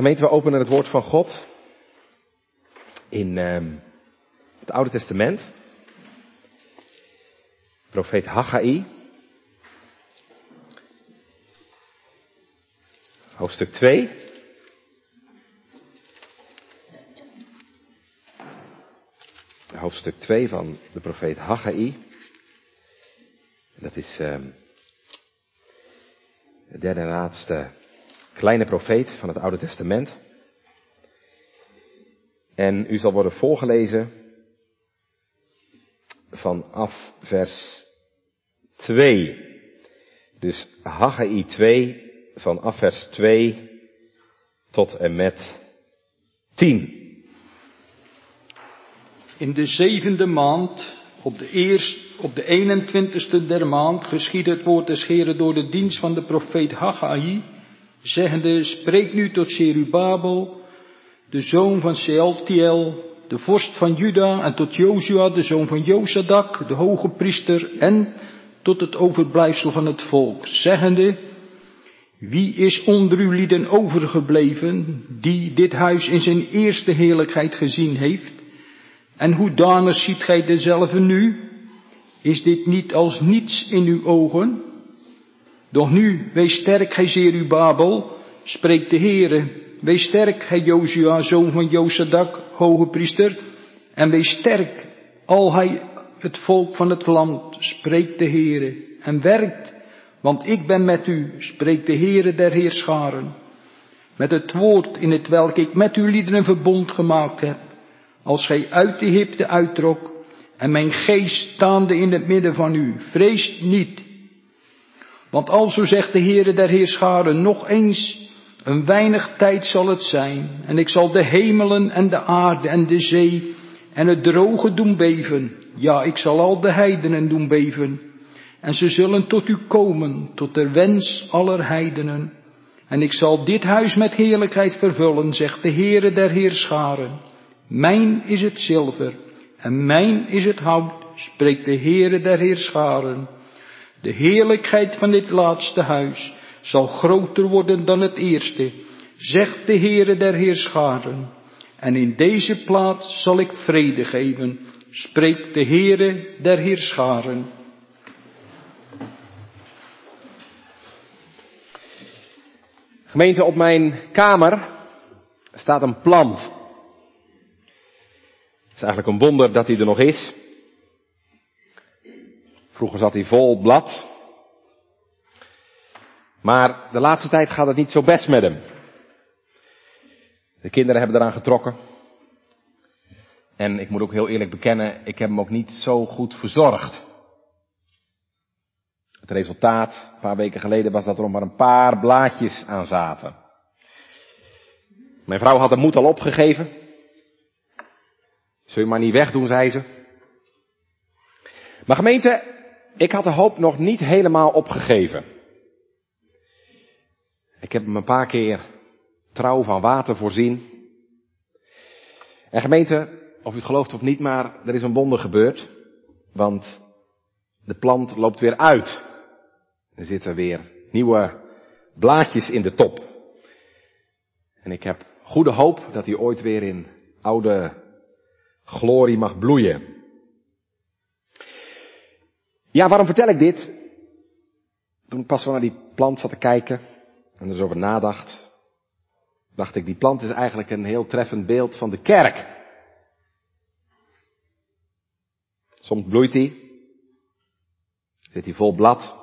Gemeente, we openen het woord van God in uh, het Oude Testament. Profeet Haggai. Hoofdstuk 2. Hoofdstuk 2 van de profeet Haggai. Dat is uh, de derde en laatste kleine profeet van het Oude Testament. En u zal worden voorgelezen vanaf vers 2. Dus Haggai 2 vanaf vers 2 tot en met 10. In de zevende maand, op de, eerst, op de 21ste der maand, geschiedde het woord des Heren door de dienst van de profeet Haggai, zeggende, spreek nu tot Zerubabel, de zoon van Sealtiel, de vorst van Juda, en tot Jozua, de zoon van Josadak, de hoge priester, en tot het overblijfsel van het volk, zeggende, wie is onder uw lieden overgebleven, die dit huis in zijn eerste heerlijkheid gezien heeft? En hoe ziet gij dezelfde nu? Is dit niet als niets in uw ogen? Doch nu, wees sterk, gij Zerubabel, spreekt de Heere. Wees sterk, gij Jozua, zoon van Josadak, hoge priester. En wees sterk, al hij het volk van het land, spreekt de Heere. En werkt, want ik ben met u, spreekt de Heere der Heerscharen. Met het woord in het welk ik met uw lieden een verbond gemaakt heb. Als gij uit de hipte uittrok en mijn geest staande in het midden van u, vreest niet. Want alzo zegt de Heere der Heerscharen, nog eens, een weinig tijd zal het zijn, en ik zal de hemelen en de aarde en de zee en het droge doen beven. Ja, ik zal al de heidenen doen beven. En ze zullen tot u komen, tot de wens aller heidenen. En ik zal dit huis met heerlijkheid vervullen, zegt de Heere der Heerscharen. Mijn is het zilver en mijn is het hout, spreekt de Heere der Heerscharen. De heerlijkheid van dit laatste huis zal groter worden dan het eerste, zegt de Heere der Heerscharen. En in deze plaats zal ik vrede geven, spreekt de Heere der Heerscharen. Gemeente, op mijn kamer staat een plant. Het is eigenlijk een wonder dat hij er nog is. Vroeger zat hij vol blad. Maar de laatste tijd gaat het niet zo best met hem. De kinderen hebben eraan getrokken. En ik moet ook heel eerlijk bekennen, ik heb hem ook niet zo goed verzorgd. Het resultaat, een paar weken geleden, was dat er nog maar een paar blaadjes aan zaten. Mijn vrouw had de moed al opgegeven. Zul je maar niet wegdoen, zei ze. Maar gemeente, ik had de hoop nog niet helemaal opgegeven. Ik heb hem een paar keer trouw van water voorzien. En gemeente, of u het gelooft of niet, maar er is een wonder gebeurd. Want de plant loopt weer uit. Er zitten weer nieuwe blaadjes in de top. En ik heb goede hoop dat hij ooit weer in oude glorie mag bloeien. Ja, waarom vertel ik dit? Toen ik pas zo naar die plant zat te kijken en er zo over nadacht, dacht ik, die plant is eigenlijk een heel treffend beeld van de kerk. Soms bloeit hij, zit hij vol blad.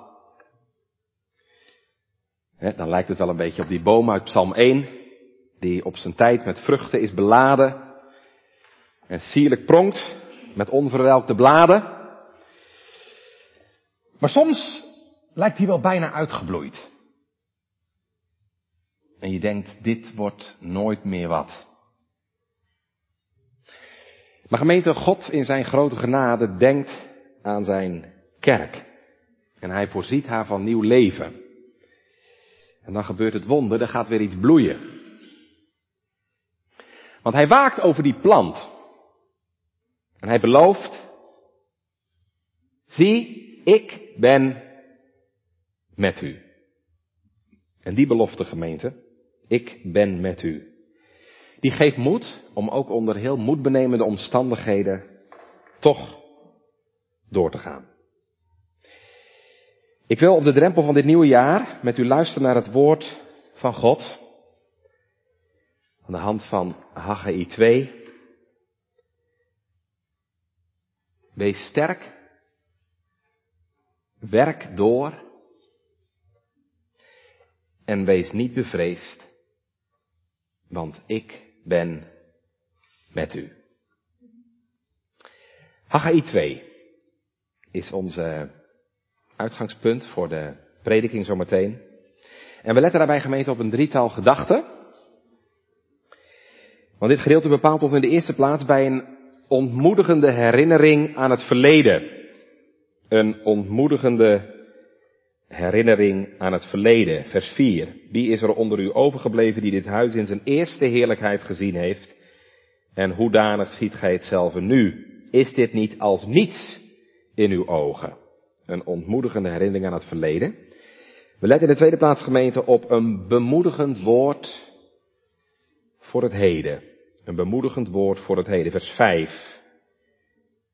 dan lijkt het wel een beetje op die boom uit Psalm 1, die op zijn tijd met vruchten is beladen en sierlijk pronkt met onverwelkte bladen. Maar soms lijkt hij wel bijna uitgebloeid. En je denkt, dit wordt nooit meer wat. Maar gemeente, God in zijn grote genade denkt aan zijn kerk. En hij voorziet haar van nieuw leven. En dan gebeurt het wonder, er gaat weer iets bloeien. Want hij waakt over die plant. En hij belooft, zie, ik ben met u. En die belofte gemeente, Ik ben met u. Die geeft moed om ook onder heel moedbenemende omstandigheden toch door te gaan. Ik wil op de drempel van dit nieuwe jaar met u luisteren naar het woord van God. Aan de hand van Haggai 2. Wees sterk. Werk door. En wees niet bevreesd. Want ik ben met u. Haggai 2 is onze uitgangspunt voor de prediking zometeen. En we letten daarbij gemeente op een drietal gedachten. Want dit gedeelte bepaalt ons in de eerste plaats bij een ontmoedigende herinnering aan het verleden. Een ontmoedigende herinnering aan het verleden. Vers 4. Wie is er onder u overgebleven die dit huis in zijn eerste heerlijkheid gezien heeft? En hoedanig ziet gij het zelf nu? Is dit niet als niets in uw ogen? Een ontmoedigende herinnering aan het verleden. We letten in de tweede plaats gemeente op een bemoedigend woord voor het heden. Een bemoedigend woord voor het heden. Vers 5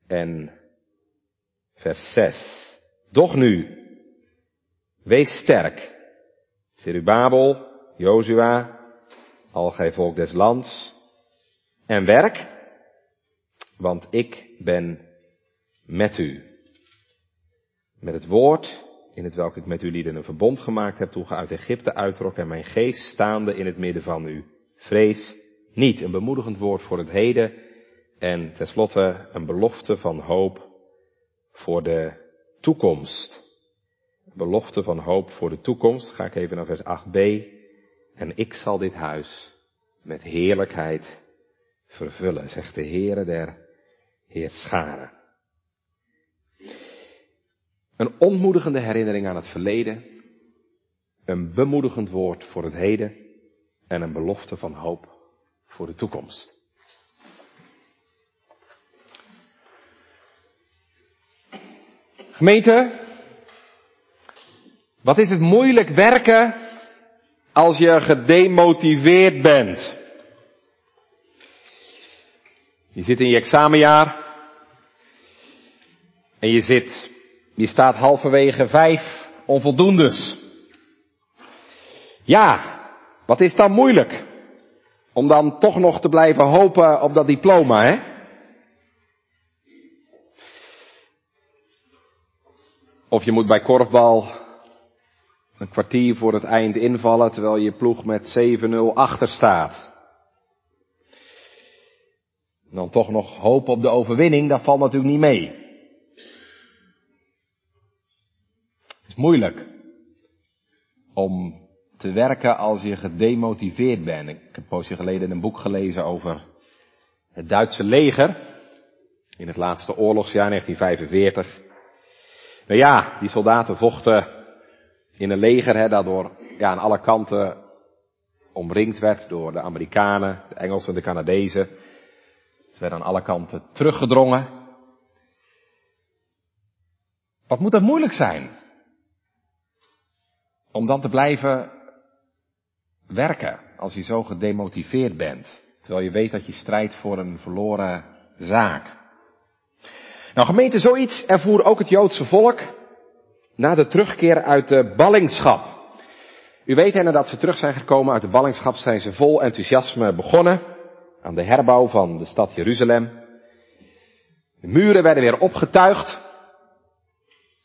en vers 6. Doch nu, wees sterk. Zerubabel, Jozua, al gij volk des lands. En werk, want ik ben met u. Met het woord, in het welk ik met u lieden een verbond gemaakt heb toen ge uit Egypte uittrok en mijn geest staande in het midden van u. Vrees niet. Een bemoedigend woord voor het heden en tenslotte een belofte van hoop voor de toekomst. Belofte van hoop voor de toekomst. Ga ik even naar vers 8b. En ik zal dit huis met heerlijkheid vervullen, zegt de Heere der Heerscharen. Een ontmoedigende herinnering aan het verleden, een bemoedigend woord voor het heden en een belofte van hoop voor de toekomst. Gemeente, wat is het moeilijk werken als je gedemotiveerd bent? Je zit in je examenjaar en je zit, je staat halverwege vijf onvoldoendes. Ja, wat is dan moeilijk? Om dan toch nog te blijven hopen op dat diploma, hè? Of je moet bij korfbal een kwartier voor het eind invallen terwijl je ploeg met 7-0 achter staat. dan toch nog hopen op de overwinning, dat valt natuurlijk niet mee. Het is moeilijk om te werken als je gedemotiveerd bent. Ik heb een poosje geleden een boek gelezen over het Duitse leger in het laatste oorlogsjaar 1945. Nou ja, die soldaten vochten in een leger hè, dat door, ja, aan alle kanten omringd werd door de Amerikanen, de Engelsen, de Canadezen. Het werd aan alle kanten teruggedrongen. Wat moet dat moeilijk zijn? Om dan te blijven werken als je zo gedemotiveerd bent. Terwijl je weet dat je strijdt voor een verloren zaak. Nou gemeente, zoiets ervoer ook het Joodse volk na de terugkeer uit de ballingschap. U weet hè, nadat ze terug zijn gekomen uit de ballingschap zijn ze vol enthousiasme begonnen aan de herbouw van de stad Jeruzalem. De muren werden weer opgetuigd.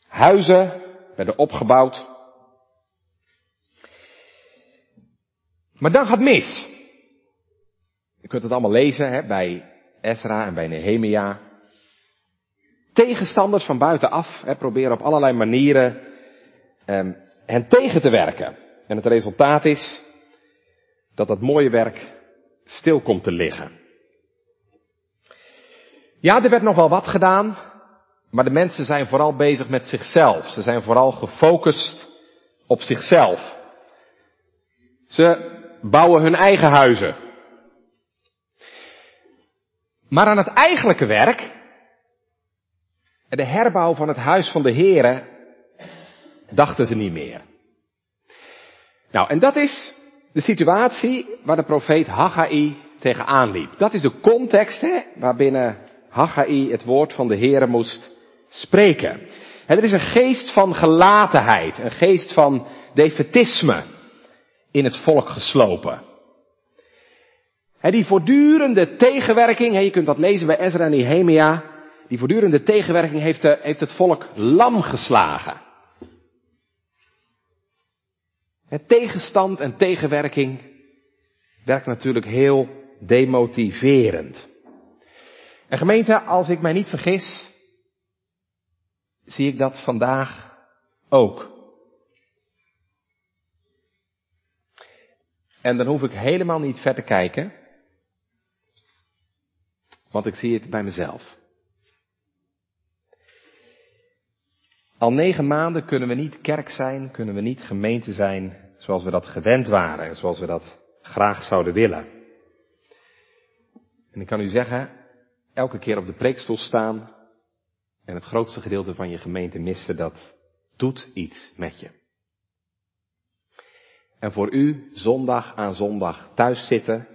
Huizen werden opgebouwd. Maar dan gaat mis. Je kunt het allemaal lezen hè, bij Ezra en bij Nehemia. Tegenstanders van buitenaf hè, proberen op allerlei manieren eh, hen tegen te werken. En het resultaat is dat dat mooie werk stil komt te liggen. Ja, er werd nog wel wat gedaan, maar de mensen zijn vooral bezig met zichzelf. Ze zijn vooral gefocust op zichzelf. Ze bouwen hun eigen huizen. Maar aan het eigenlijke werk, de herbouw van het huis van de Here, dachten ze niet meer. Nou, en dat is de situatie waar de profeet Haggai tegenaan liep. Dat is de context hè, waarbinnen Haggai het woord van de Heere moest spreken. En er is een geest van gelatenheid, een geest van defetisme in het volk geslopen. En die voortdurende tegenwerking, je kunt dat lezen bij Ezra en Nehemia, die voortdurende tegenwerking heeft, de, heeft het volk lam geslagen. Het tegenstand en tegenwerking werkt natuurlijk heel demotiverend. En gemeente, als ik mij niet vergis, zie ik dat vandaag ook. En dan hoef ik helemaal niet ver te kijken, want ik zie het bij mezelf. Al negen maanden kunnen we niet kerk zijn, kunnen we niet gemeente zijn zoals we dat gewend waren en zoals we dat graag zouden willen. En ik kan u zeggen, elke keer op de preekstoel staan en het grootste gedeelte van je gemeente missen, dat doet iets met je. En voor u zondag aan zondag thuis zitten,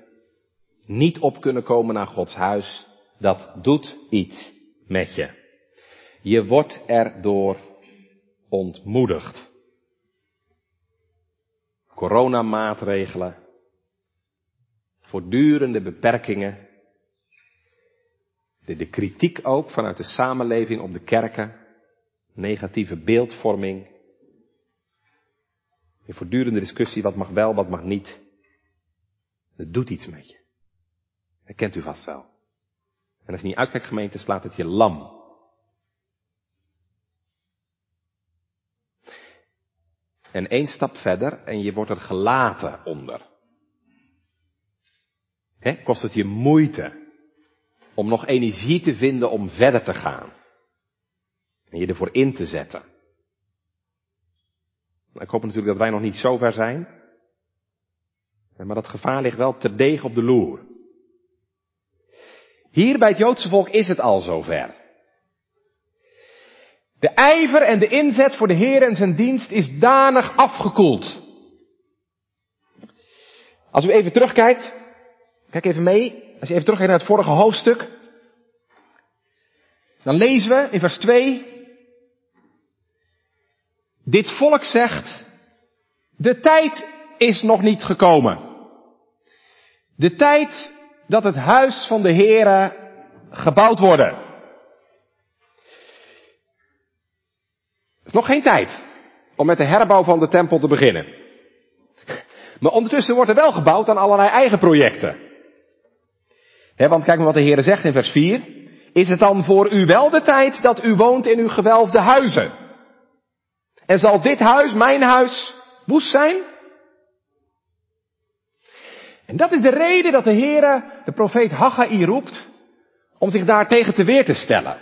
niet op kunnen komen naar Gods huis, dat doet iets met je. Je wordt erdoor ontmoedigd. Coronamaatregelen, voortdurende beperkingen, de, de kritiek ook vanuit de samenleving op de kerken, negatieve beeldvorming, de voortdurende discussie wat mag wel, wat mag niet. Dat doet iets met je. Dat kent u vast wel. En als je niet uitkijkt gemeente, slaat het je lam. En één stap verder en je wordt er gelaten onder. He, kost het je moeite om nog energie te vinden om verder te gaan. En je ervoor in te zetten. Ik hoop natuurlijk dat wij nog niet zo ver zijn. Maar dat gevaar ligt wel terdege op de loer. Hier bij het Joodse volk is het al zover. De ijver en de inzet voor de Heer en zijn dienst is danig afgekoeld. Als u even terugkijkt, kijk even mee, als je even terugkijkt naar het vorige hoofdstuk, dan lezen we in vers 2, dit volk zegt, de tijd is nog niet gekomen. De tijd dat het huis van de Heere gebouwd wordt. Het is nog geen tijd om met de herbouw van de tempel te beginnen. Maar ondertussen wordt er wel gebouwd aan allerlei eigen projecten. want kijk maar wat de Heer zegt in vers 4. Is het dan voor u wel de tijd dat u woont in uw gewelfde huizen? En zal dit huis, mijn huis, woest zijn? En dat is de reden dat de Heere de profeet Haggai roept om zich daar tegen te weer te stellen.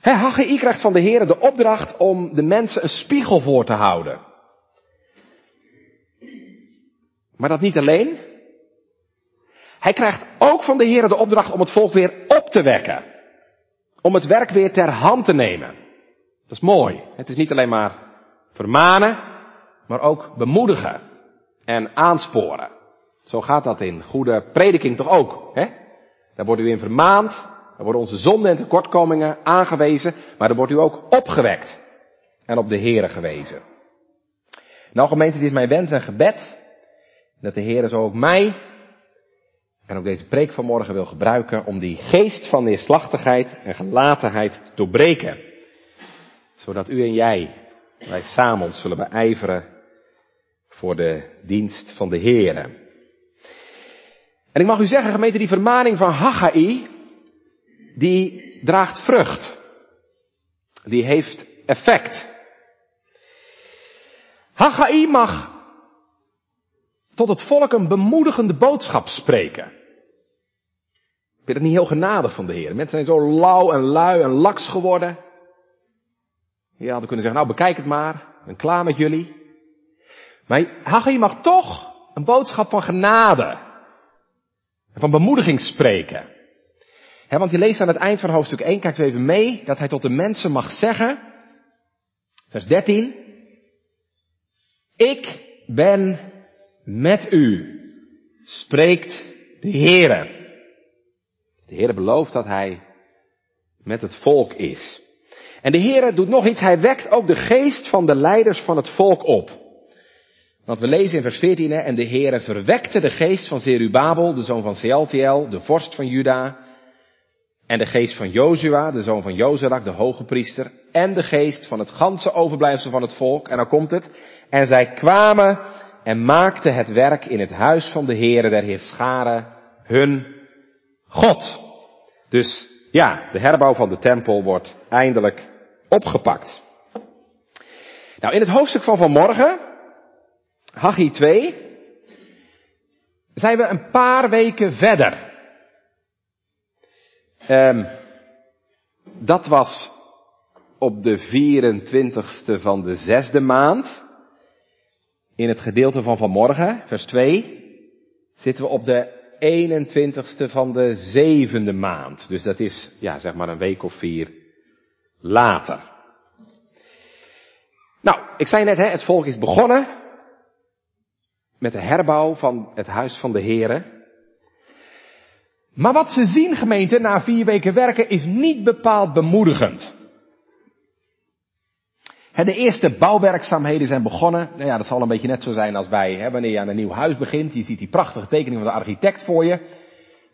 He, Haggai krijgt van de Heere de opdracht om de mensen een spiegel voor te houden. Maar dat niet alleen. Hij krijgt ook van de Heere de opdracht om het volk weer op te wekken. Om het werk weer ter hand te nemen. Dat is mooi. Het is niet alleen maar vermanen, maar ook bemoedigen en aansporen. Zo gaat dat in goede prediking toch ook. Hè? Daar wordt u in vermaand, daar worden onze zonden en tekortkomingen aangewezen, maar dan wordt u ook opgewekt en op de Here gewezen. Nou gemeente, het is mijn wens en gebed dat de Heer zo ook mij en ook deze preek vanmorgen wil gebruiken om die geest van neerslachtigheid en gelatenheid te doorbreken. Zodat u en jij, wij samen zullen beijveren voor de dienst van de Heer. En ik mag u zeggen, gemeente, die vermaning van Haggai, die draagt vrucht. Die heeft effect. Haggai mag tot het volk een bemoedigende boodschap spreken. Ik vind het niet heel genadig van de Heer. Mensen zijn zo lauw en lui en laks geworden. Je hadden kunnen zeggen, nou bekijk het maar, ben klaar met jullie. Maar Haggai mag toch een boodschap van genade. En van bemoediging spreken. Want je leest aan het eind van hoofdstuk 1, kijkt u even mee, dat hij tot de mensen mag zeggen, vers 13, ik ben met u, spreekt de Heere. De Heere belooft dat Hij met het volk is. En de Heere doet nog iets, Hij wekt ook de geest van de leiders van het volk op. Want we lezen in vers 14, en de Heere verwekte de geest van Zerubabel, de zoon van Sealtiel, de vorst van Juda, en de geest van Jozua, de zoon van Jozarak, de hoge priester, en de geest van het ganse overblijfsel van het volk. En dan komt het. En zij kwamen en maakten het werk in het huis van de Heere der Heerscharen hun God. Dus ja, de herbouw van de tempel wordt eindelijk opgepakt. Nou, in het hoofdstuk van vanmorgen, Haggai 2, zijn we een paar weken verder. Um, dat was op de 24ste van de zesde maand. In het gedeelte van vanmorgen, vers 2, zitten we op de 21ste van de zevende maand. Dus dat is, ja, zeg maar een week of vier later. Nou, ik zei net, hè, het volk is begonnen met de herbouw van het huis van de Heren. Maar wat ze zien, gemeente, na vier weken werken, is niet bepaald bemoedigend. De eerste bouwwerkzaamheden zijn begonnen. Nou ja, dat zal een beetje net zo zijn als bij hè, wanneer je aan een nieuw huis begint. Je ziet die prachtige tekening van de architect voor je.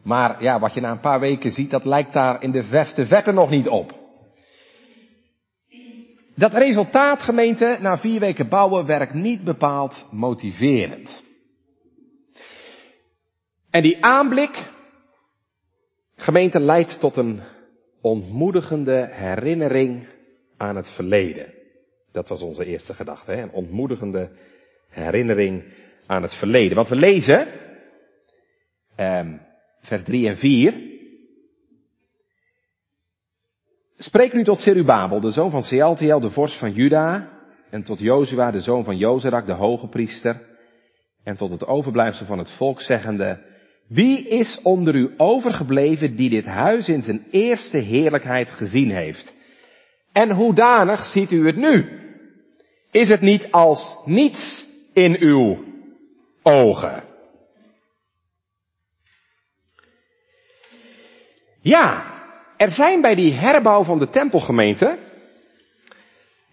Maar ja, wat je na een paar weken ziet, dat lijkt daar in de verste vette nog niet op. Dat resultaat, gemeente, na vier weken bouwen werkt niet bepaald motiverend. En die aanblik Gemeente leidt tot een ontmoedigende herinnering aan het verleden. Dat was onze eerste gedachte, hè? een ontmoedigende herinnering aan het verleden. Want we lezen, um, vers 3 en 4. Spreek nu tot Serubabel, de zoon van Sealtiel, de vorst van Juda, en tot Jozua, de zoon van Jozerak, de hoge priester, en tot het overblijfsel van het volk, zeggende, wie is onder u overgebleven die dit huis in zijn eerste heerlijkheid gezien heeft? En hoedanig ziet u het nu? Is het niet als niets in uw ogen? Ja, er zijn bij die herbouw van de tempelgemeente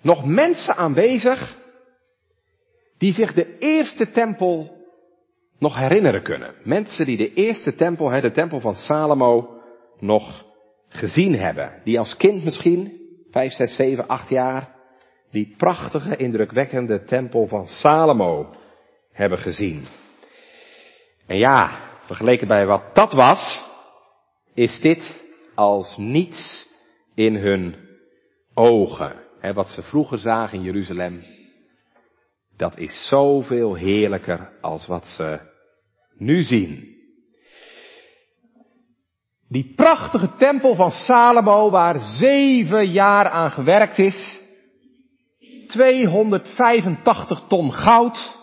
nog mensen aanwezig die zich de eerste tempel nog herinneren kunnen. Mensen die de eerste tempel, de tempel van Salomo, nog gezien hebben. Die als kind misschien, vijf, zes, zeven, acht jaar, die prachtige, indrukwekkende tempel van Salomo hebben gezien. En ja, vergeleken bij wat dat was, is dit als niets in hun ogen. wat ze vroeger zagen in Jeruzalem, dat is zoveel heerlijker als wat ze nu zien. Die prachtige tempel van Salomo waar zeven jaar aan gewerkt is. 285 ton goud.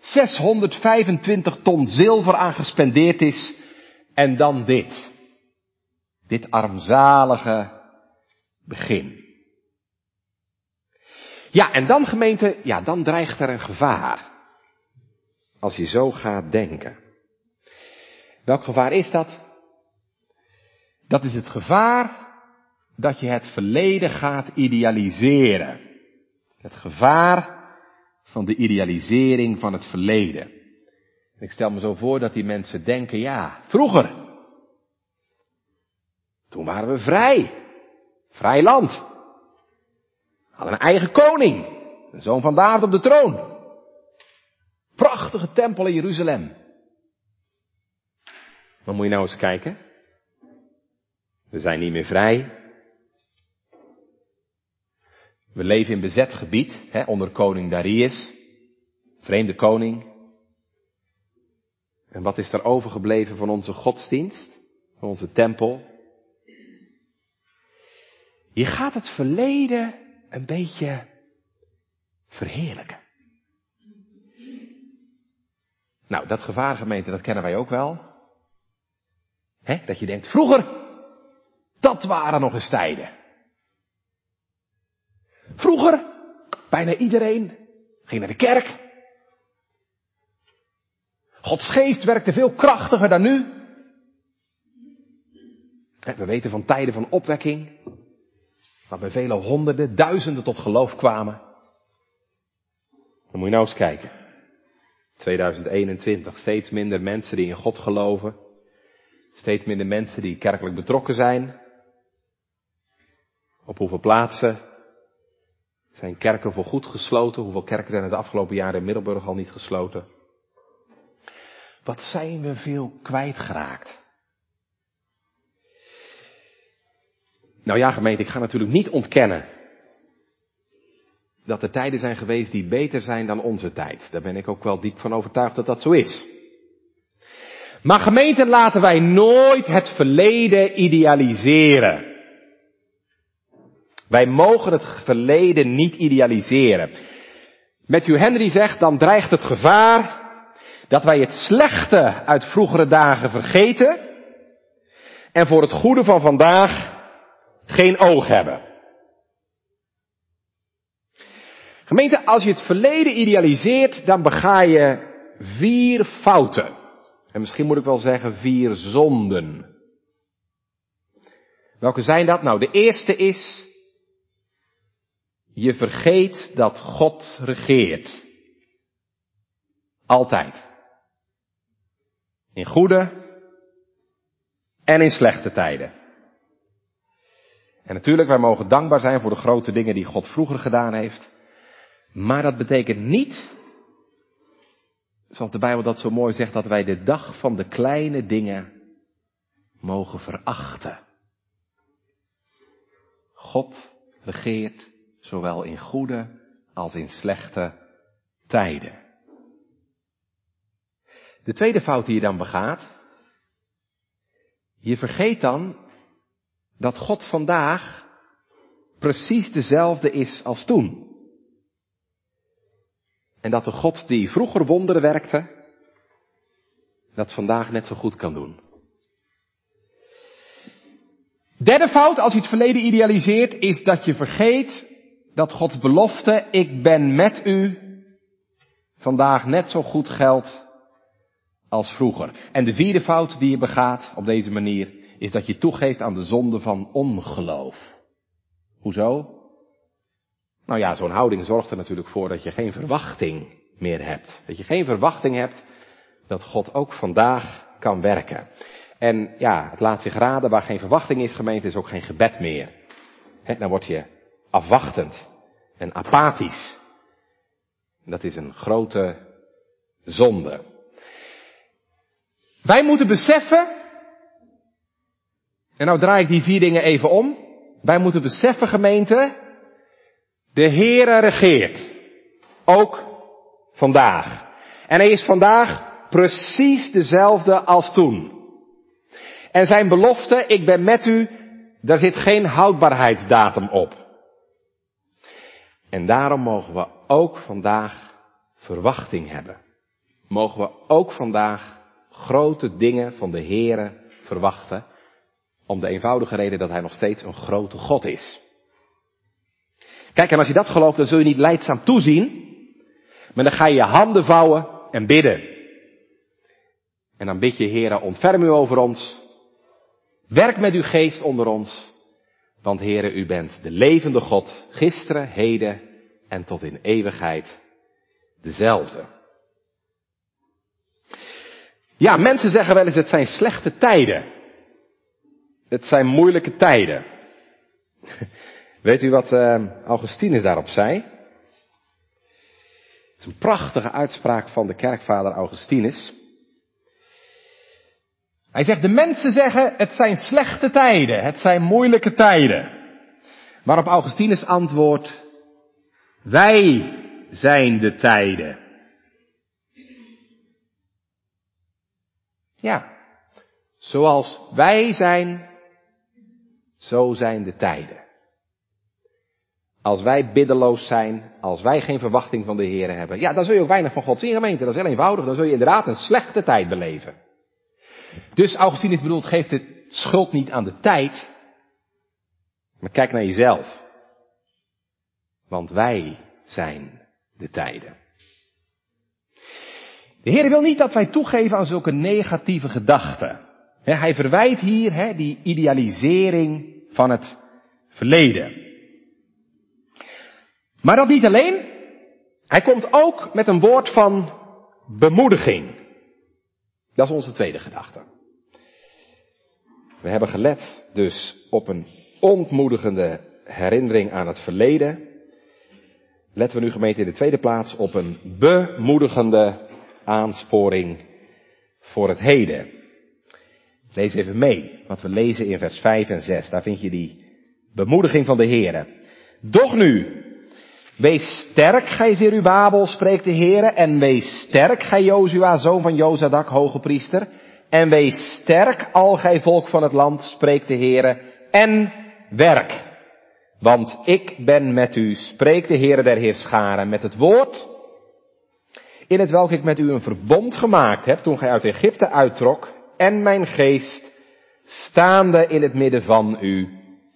625 ton zilver aan gespendeerd is. En dan dit. Dit armzalige begin. Ja, en dan gemeente, ja, dan dreigt er een gevaar. Als je zo gaat denken. Welk gevaar is dat? Dat is het gevaar dat je het verleden gaat idealiseren. Het gevaar van de idealisering van het verleden. Ik stel me zo voor dat die mensen denken, ja, vroeger. Toen waren we vrij. Vrij land. Hadden een eigen koning. Een zoon van David op de troon. Prachtige tempel in Jeruzalem. Maar moet je nou eens kijken. We zijn niet meer vrij. We leven in bezet gebied, hè, onder koning Darius. Vreemde koning. En wat is er overgebleven van onze godsdienst? Van onze tempel? Je gaat het verleden een beetje verheerlijken. Nou, dat gevaar gemeente, dat kennen wij ook wel. He, dat je denkt, vroeger, dat waren nog eens tijden. Vroeger, bijna iedereen ging naar de kerk. Gods geest werkte veel krachtiger dan nu. We weten van tijden van opwekking, waarbij vele honderden, duizenden tot geloof kwamen. Dan moet je nou eens kijken. 2021, steeds minder mensen die in God geloven. Steeds minder mensen die kerkelijk betrokken zijn. Op hoeveel plaatsen zijn kerken voor goed gesloten? Hoeveel kerken zijn de afgelopen jaren in Middelburg al niet gesloten? Wat zijn we veel kwijtgeraakt? Nou ja, gemeente, ik ga natuurlijk niet ontkennen dat er tijden zijn geweest die beter zijn dan onze tijd. Daar ben ik ook wel diep van overtuigd dat dat zo is. Maar gemeente, laten wij nooit het verleden idealiseren. Wij mogen het verleden niet idealiseren. Matthew Henry zegt, dan dreigt het gevaar dat wij het slechte uit vroegere dagen vergeten en voor het goede van vandaag geen oog hebben. Gemeente, als je het verleden idealiseert, dan bega je vier fouten. En misschien moet ik wel zeggen vier zonden. Welke zijn dat? Nou, de eerste is, je vergeet dat God regeert. Altijd. In goede en in slechte tijden. En natuurlijk, wij mogen dankbaar zijn voor de grote dingen die God vroeger gedaan heeft. Maar dat betekent niet, zoals de Bijbel dat zo mooi zegt, dat wij de dag van de kleine dingen mogen verachten. God regeert zowel in goede als in slechte tijden. De tweede fout die je dan begaat, je vergeet dan dat God vandaag precies dezelfde is als toen. En dat de God die vroeger wonderen werkte, dat vandaag net zo goed kan doen. Derde fout, als je het verleden idealiseert, is dat je vergeet dat Gods belofte, ik ben met u, vandaag net zo goed geldt als vroeger. En de vierde fout die je begaat op deze manier, is dat je toegeeft aan de zonde van ongeloof. Hoezo? Nou ja, zo'n houding zorgt er natuurlijk voor dat je geen verwachting meer hebt. Dat je geen verwachting hebt dat God ook vandaag kan werken. En ja, het laat zich raden, waar geen verwachting is, gemeente, is ook geen gebed meer. dan word je afwachtend en apathisch. Dat is een grote zonde. Wij moeten beseffen, en nou draai ik die vier dingen even om. Wij moeten beseffen, gemeente, de Heere regeert. Ook vandaag. En hij is vandaag precies dezelfde als toen. En zijn belofte, ik ben met u, daar zit geen houdbaarheidsdatum op. En daarom mogen we ook vandaag verwachting hebben. Mogen we ook vandaag grote dingen van de Heere verwachten. Om de eenvoudige reden dat Hij nog steeds een grote God is. Kijk, en als je dat gelooft, dan zul je niet leidzaam toezien. Maar dan ga je je handen vouwen en bidden. En dan bid je, Heere, ontferm u over ons. Werk met uw geest onder ons. Want Heere, u bent de levende God, gisteren, heden en tot in eeuwigheid dezelfde. Ja, mensen zeggen wel eens het zijn slechte tijden. Het zijn moeilijke tijden. Weet u wat uh, Augustinus daarop zei? Het is een prachtige uitspraak van de kerkvader Augustinus. Hij zegt, de mensen zeggen het zijn slechte tijden, het zijn moeilijke tijden. Waarop Augustinus antwoordt, wij zijn de tijden. Ja, zoals wij zijn, zo zijn de tijden. Als wij biddeloos zijn, als wij geen verwachting van de Heer hebben, ja, dan zul je ook weinig van God zien, gemeente. Dat is heel eenvoudig. Dan zul je inderdaad een slechte tijd beleven. Dus Augustinus bedoelt, geef de schuld niet aan de tijd, maar kijk naar jezelf. Want wij zijn de tijden. De De Heer wil niet dat wij toegeven aan zulke negatieve gedachten. hij verwijt hier die idealisering van het verleden. Maar dat niet alleen. Hij komt ook met een woord van bemoediging. Dat is onze tweede gedachte. We hebben gelet dus op een ontmoedigende herinnering aan het verleden. Letten we nu gemeente in de tweede plaats op een bemoedigende aansporing voor het heden. Lees even mee wat we lezen in vers 5 en 6. Daar vind je die bemoediging van de Heer. Doch nu, wees sterk, gij Zerubabel, spreekt de Heer, en wees sterk, gij Jozua, zoon van Jozadak, hoge priester, en wees sterk, al gij volk van het land, spreekt de Heer, en werk. Want ik ben met u, spreekt de Heer der Heerscharen, met het woord, in het welk ik met u een verbond gemaakt heb, toen gij uit Egypte uittrok, en mijn geest, staande in het midden van u,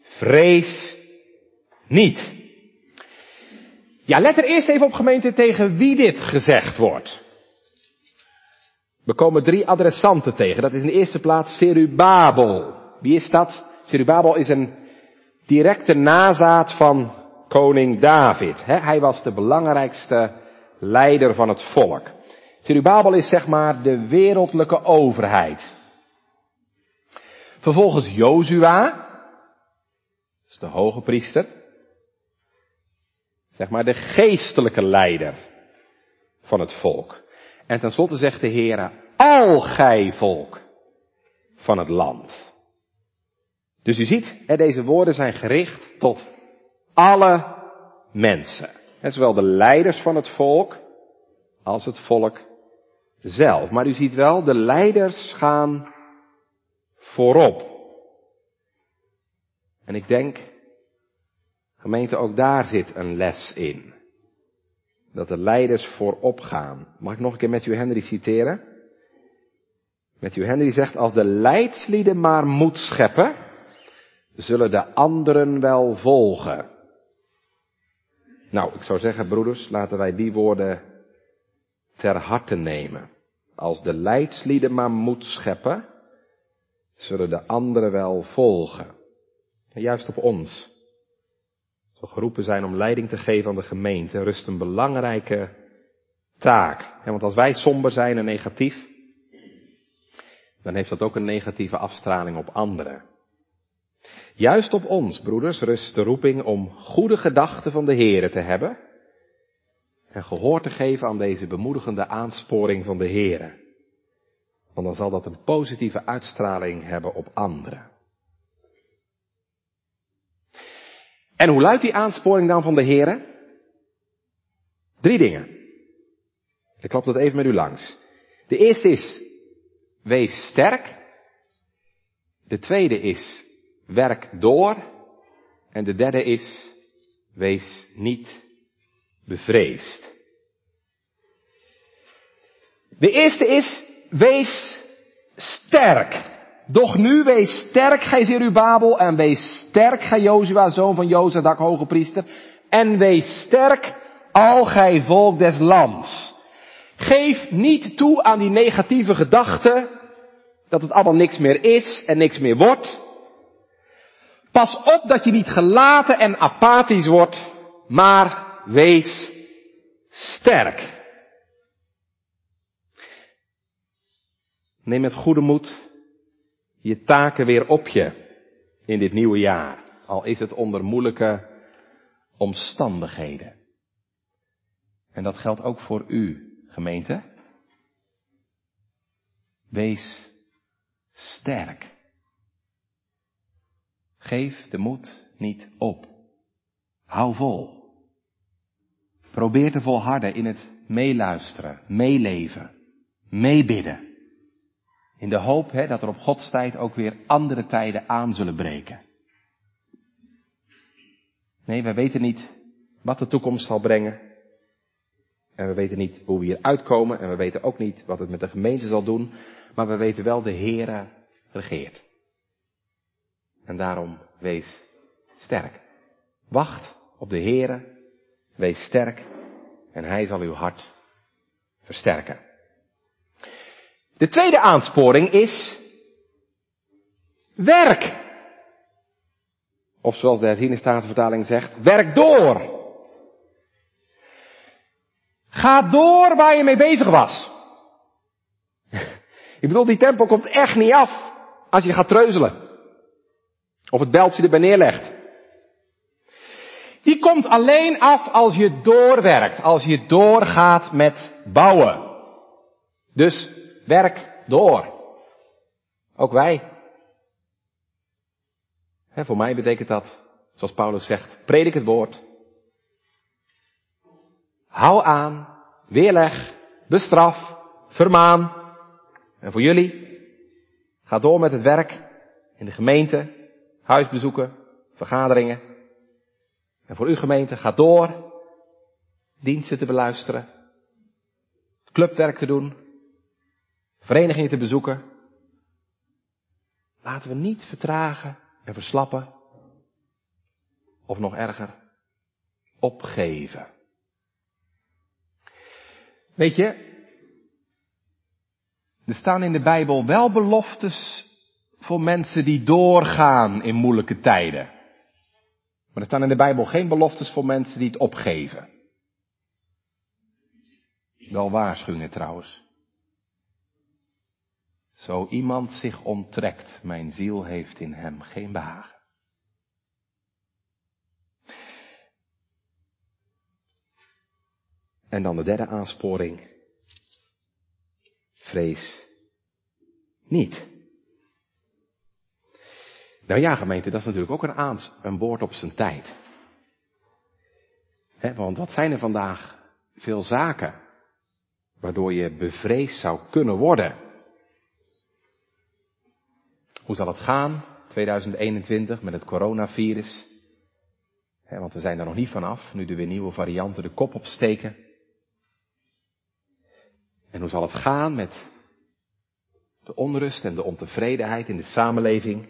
vrees niet. Ja, let er eerst even op gemeente tegen wie dit gezegd wordt. We komen drie adressanten tegen. Dat is in de eerste plaats Serubabel. Wie is dat? Serubabel is een directe nazaat van koning David. Hij was de belangrijkste leider van het volk. Serubabel is zeg maar de wereldlijke overheid. Vervolgens Jozua, dat is de hoge priester. Zeg maar de geestelijke leider van het volk. En tenslotte zegt de Heere, al gij volk van het land. Dus u ziet, deze woorden zijn gericht tot alle mensen. Zowel de leiders van het volk als het volk zelf. Maar u ziet wel, de leiders gaan voorop. En ik denk, gemeente, ook daar zit een les in. Dat de leiders voorop gaan. Mag ik nog een keer Matthew Henry citeren? Matthew Henry zegt, als de leidslieden maar moed scheppen, zullen de anderen wel volgen. Nou, ik zou zeggen, broeders, laten wij die woorden ter harte nemen. Als de leidslieden maar moed scheppen, zullen de anderen wel volgen. En juist op ons. We geroepen zijn om leiding te geven aan de gemeente, rust een belangrijke taak. Want als wij somber zijn en negatief, dan heeft dat ook een negatieve afstraling op anderen. Juist op ons, broeders, rust de roeping om goede gedachten van de Here te hebben en gehoor te geven aan deze bemoedigende aansporing van de Here. Want dan zal dat een positieve uitstraling hebben op anderen. En hoe luidt die aansporing dan van de Here? Drie dingen. Ik klap dat even met u langs. De eerste is, wees sterk. De tweede is, werk door. En de derde is, wees niet bevreesd. De eerste is, wees sterk. Doch nu wees sterk, gij Zerubabel, en wees sterk, gij Jozua, zoon van Jozadak, hoge priester, en wees sterk, al gij volk des lands. Geef niet toe aan die negatieve gedachten, dat het allemaal niks meer is en niks meer wordt. Pas op dat je niet gelaten en apathisch wordt, maar wees sterk. Neem met goede moed je taken weer op je in dit nieuwe jaar. Al is het onder moeilijke omstandigheden. En dat geldt ook voor u, gemeente. Wees sterk. Geef de moed niet op. Hou vol. Probeer te volharden in het meeluisteren, meeleven, meebidden. In de hoop hè, dat er op Gods tijd ook weer andere tijden aan zullen breken. Nee, wij weten niet wat de toekomst zal brengen. En we weten niet hoe we hier uitkomen. En we weten ook niet wat het met de gemeente zal doen. Maar we weten wel, de Heere regeert. En daarom wees sterk. Wacht op de Heere Wees sterk en hij zal uw hart versterken. De tweede aansporing is werk. Of zoals de herziene statenvertaling zegt, werk door. Ga door waar je mee bezig was. Ik bedoel, die tempo komt echt niet af als je gaat treuzelen. Of het beltje erbij neerlegt. Die komt alleen af als je doorwerkt, als je doorgaat met bouwen. Dus werk door. Ook wij. voor mij betekent dat, zoals Paulus zegt, predik het woord. Hou aan, weerleg, bestraf, vermaan. En voor jullie, ga door met het werk in de gemeente, huisbezoeken, vergaderingen. En voor uw gemeente, ga door diensten te beluisteren, clubwerk te doen, verenigingen te bezoeken. Laten we niet vertragen en verslappen, of nog erger, opgeven. Weet je, er staan in de Bijbel wel beloftes voor mensen die doorgaan in moeilijke tijden. Maar er staan in de Bijbel geen beloftes voor mensen die het opgeven. Wel waarschuwingen trouwens. Zo iemand zich onttrekt, mijn ziel heeft in hem geen behagen. En dan de derde aansporing. Vrees niet. Nou ja, gemeente, dat is natuurlijk ook een, aans, een woord op zijn tijd. want wat zijn er vandaag veel zaken waardoor je bevreesd zou kunnen worden? Hoe zal het gaan 2021 met het coronavirus? want we zijn er nog niet vanaf, nu er weer nieuwe varianten de kop opsteken. En hoe zal het gaan met de onrust en de ontevredenheid in de samenleving?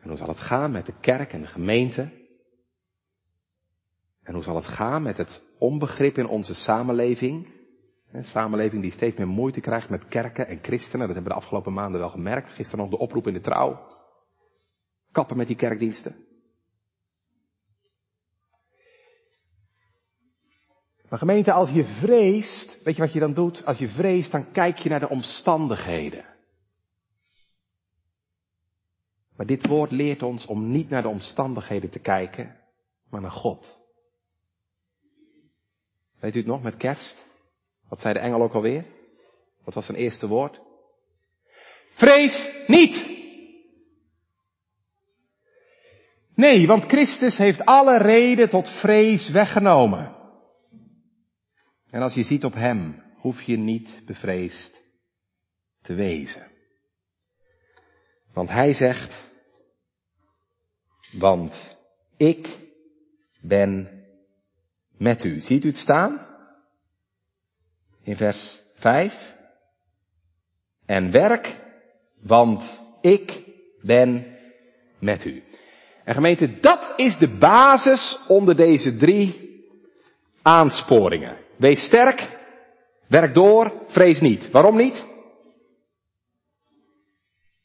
En hoe zal het gaan met de kerk en de gemeente? En hoe zal het gaan met het onbegrip in onze samenleving? Een samenleving die steeds meer moeite krijgt met kerken en christenen. Dat hebben we de afgelopen maanden wel gemerkt. Gisteren nog de oproep in de trouw. Kappen met die kerkdiensten. Maar gemeente, als je vreest, weet je wat je dan doet? Als je vreest, dan kijk je naar de omstandigheden. Maar dit woord leert ons om niet naar de omstandigheden te kijken, maar naar God. Weet u het nog met kerst? Wat zei de engel ook alweer? Wat was zijn eerste woord? Vrees niet! Nee, want Christus heeft alle reden tot vrees weggenomen. En als je ziet op Hem, hoef je niet bevreesd te wezen. Want Hij zegt, want ik ben met u. Ziet u het staan? In vers 5. En werk, want ik ben met u. En gemeente, dat is de basis onder deze drie aansporingen. Wees sterk, werk door, vrees niet. Waarom niet?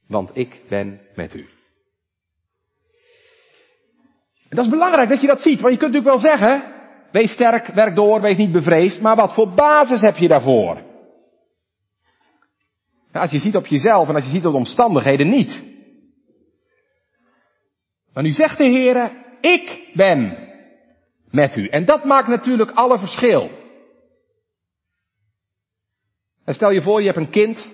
Want ik ben met u. En dat is belangrijk dat je dat ziet, want je kunt natuurlijk wel zeggen, wees sterk, werk door, wees niet bevreesd, maar wat voor basis heb je daarvoor? Nou, als je ziet op jezelf en als je ziet op de omstandigheden niet. Maar nu zegt de Heer, ik ben met u. En dat maakt natuurlijk alle verschil. En stel je voor, je hebt een kind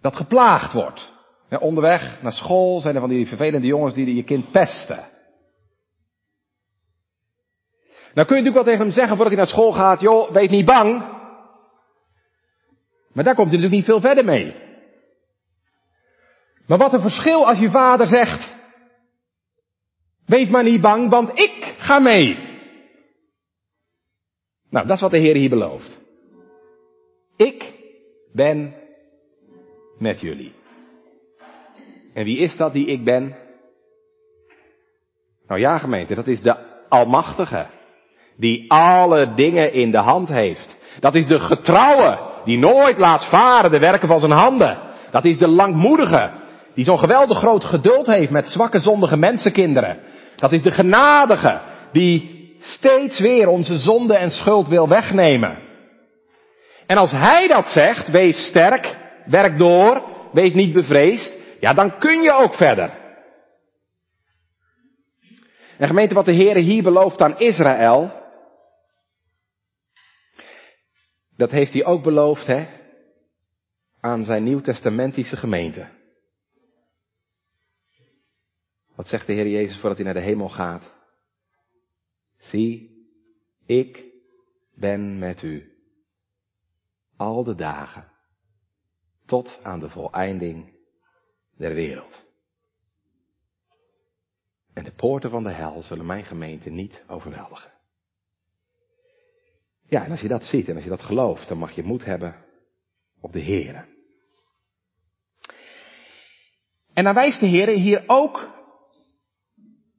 dat geplaagd wordt. Onderweg naar school zijn er van die vervelende jongens die je kind pesten. Nou kun je natuurlijk wel tegen hem zeggen voordat hij naar school gaat, joh, wees niet bang. Maar daar komt hij natuurlijk niet veel verder mee. Maar wat een verschil als je vader zegt, wees maar niet bang, want ik ga mee. Nou, dat is wat de Heer hier belooft. Ik ben met jullie. En wie is dat die ik ben? Nou ja, gemeente, dat is de Almachtige. Die alle dingen in de hand heeft. Dat is de getrouwe, die nooit laat varen de werken van zijn handen. Dat is de langmoedige, die zo'n geweldig groot geduld heeft met zwakke zondige mensenkinderen. Dat is de genadige, die steeds weer onze zonde en schuld wil wegnemen. En als hij dat zegt, wees sterk, werk door, wees niet bevreesd, ja dan kun je ook verder. En gemeente, wat de Heer hier belooft aan Israël, dat heeft hij ook beloofd, hè, aan zijn nieuwtestamentische gemeente. Wat zegt de Heer Jezus voordat hij naar de hemel gaat? Zie, ik ben met u al de dagen tot aan de voleinding der wereld. En de poorten van de hel zullen mijn gemeente niet overweldigen. Ja, en als je dat ziet en als je dat gelooft, dan mag je moed hebben op de Heer. En dan wijst de Heer hier ook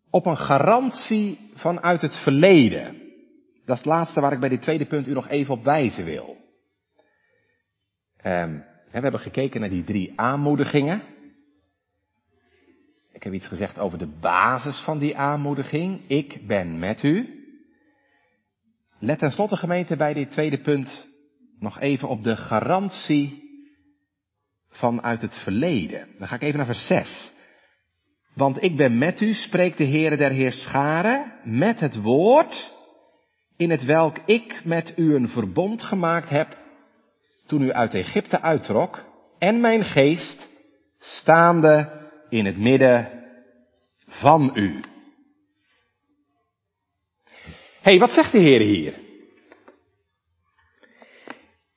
op een garantie vanuit het verleden. Dat is het laatste waar ik bij dit tweede punt u nog even op wijzen wil. Um, we hebben gekeken naar die drie aanmoedigingen. Ik heb iets gezegd over de basis van die aanmoediging. Ik ben met u. Let tenslotte gemeente bij dit tweede punt nog even op de garantie vanuit het verleden. Dan ga ik even naar vers 6. Want ik ben met u, spreekt de Heere der Heerscharen, met het woord, in het welk ik met u een verbond gemaakt heb, toen u uit Egypte uittrok, en mijn geest, staande in het midden van u. hey, wat zegt de Heer hier?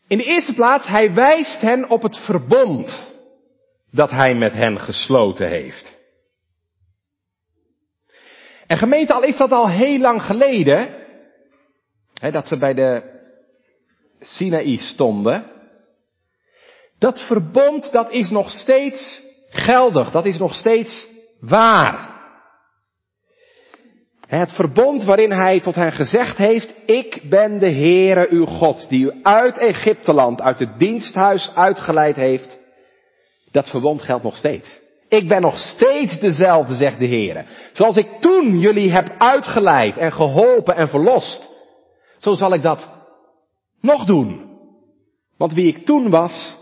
In de eerste plaats, hij wijst hen op het verbond dat hij met hen gesloten heeft. En gemeente, al is dat al heel lang geleden, hè, dat ze bij de Sinaï stonden, dat verbond dat is nog steeds geldig, dat is nog steeds waar. Het verbond waarin hij tot hen gezegd heeft, ik ben de Heere uw God, die u uit Egypteland, uit het diensthuis uitgeleid heeft, dat verbond geldt nog steeds. Ik ben nog steeds dezelfde, zegt de Heer. Zoals ik toen jullie heb uitgeleid en geholpen en verlost, zo zal ik dat nog doen. Want wie ik toen was,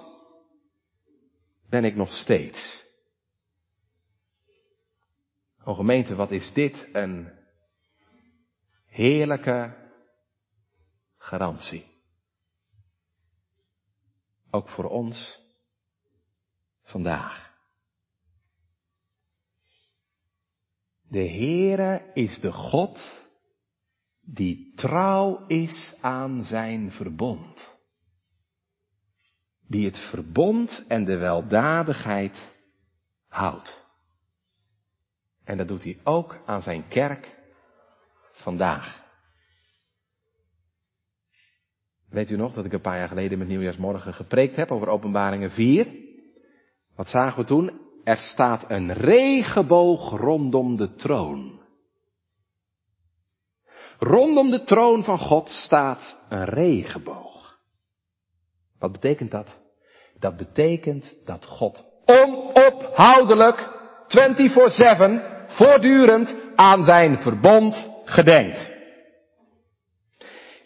ben ik nog steeds. O gemeente, wat is dit een heerlijke garantie. Ook voor ons vandaag. De Heere is de God die trouw is aan zijn verbond. Die het verbond en de weldadigheid houdt. En dat doet hij ook aan zijn kerk vandaag. Weet u nog dat ik een paar jaar geleden met Nieuwjaarsmorgen gepreekt heb over Openbaringen 4? Wat zagen we toen? Er staat een regenboog rondom de troon. Rondom de troon van God staat een regenboog. Wat betekent dat? Dat betekent dat God onophoudelijk, 24-7, voortdurend aan zijn verbond gedenkt.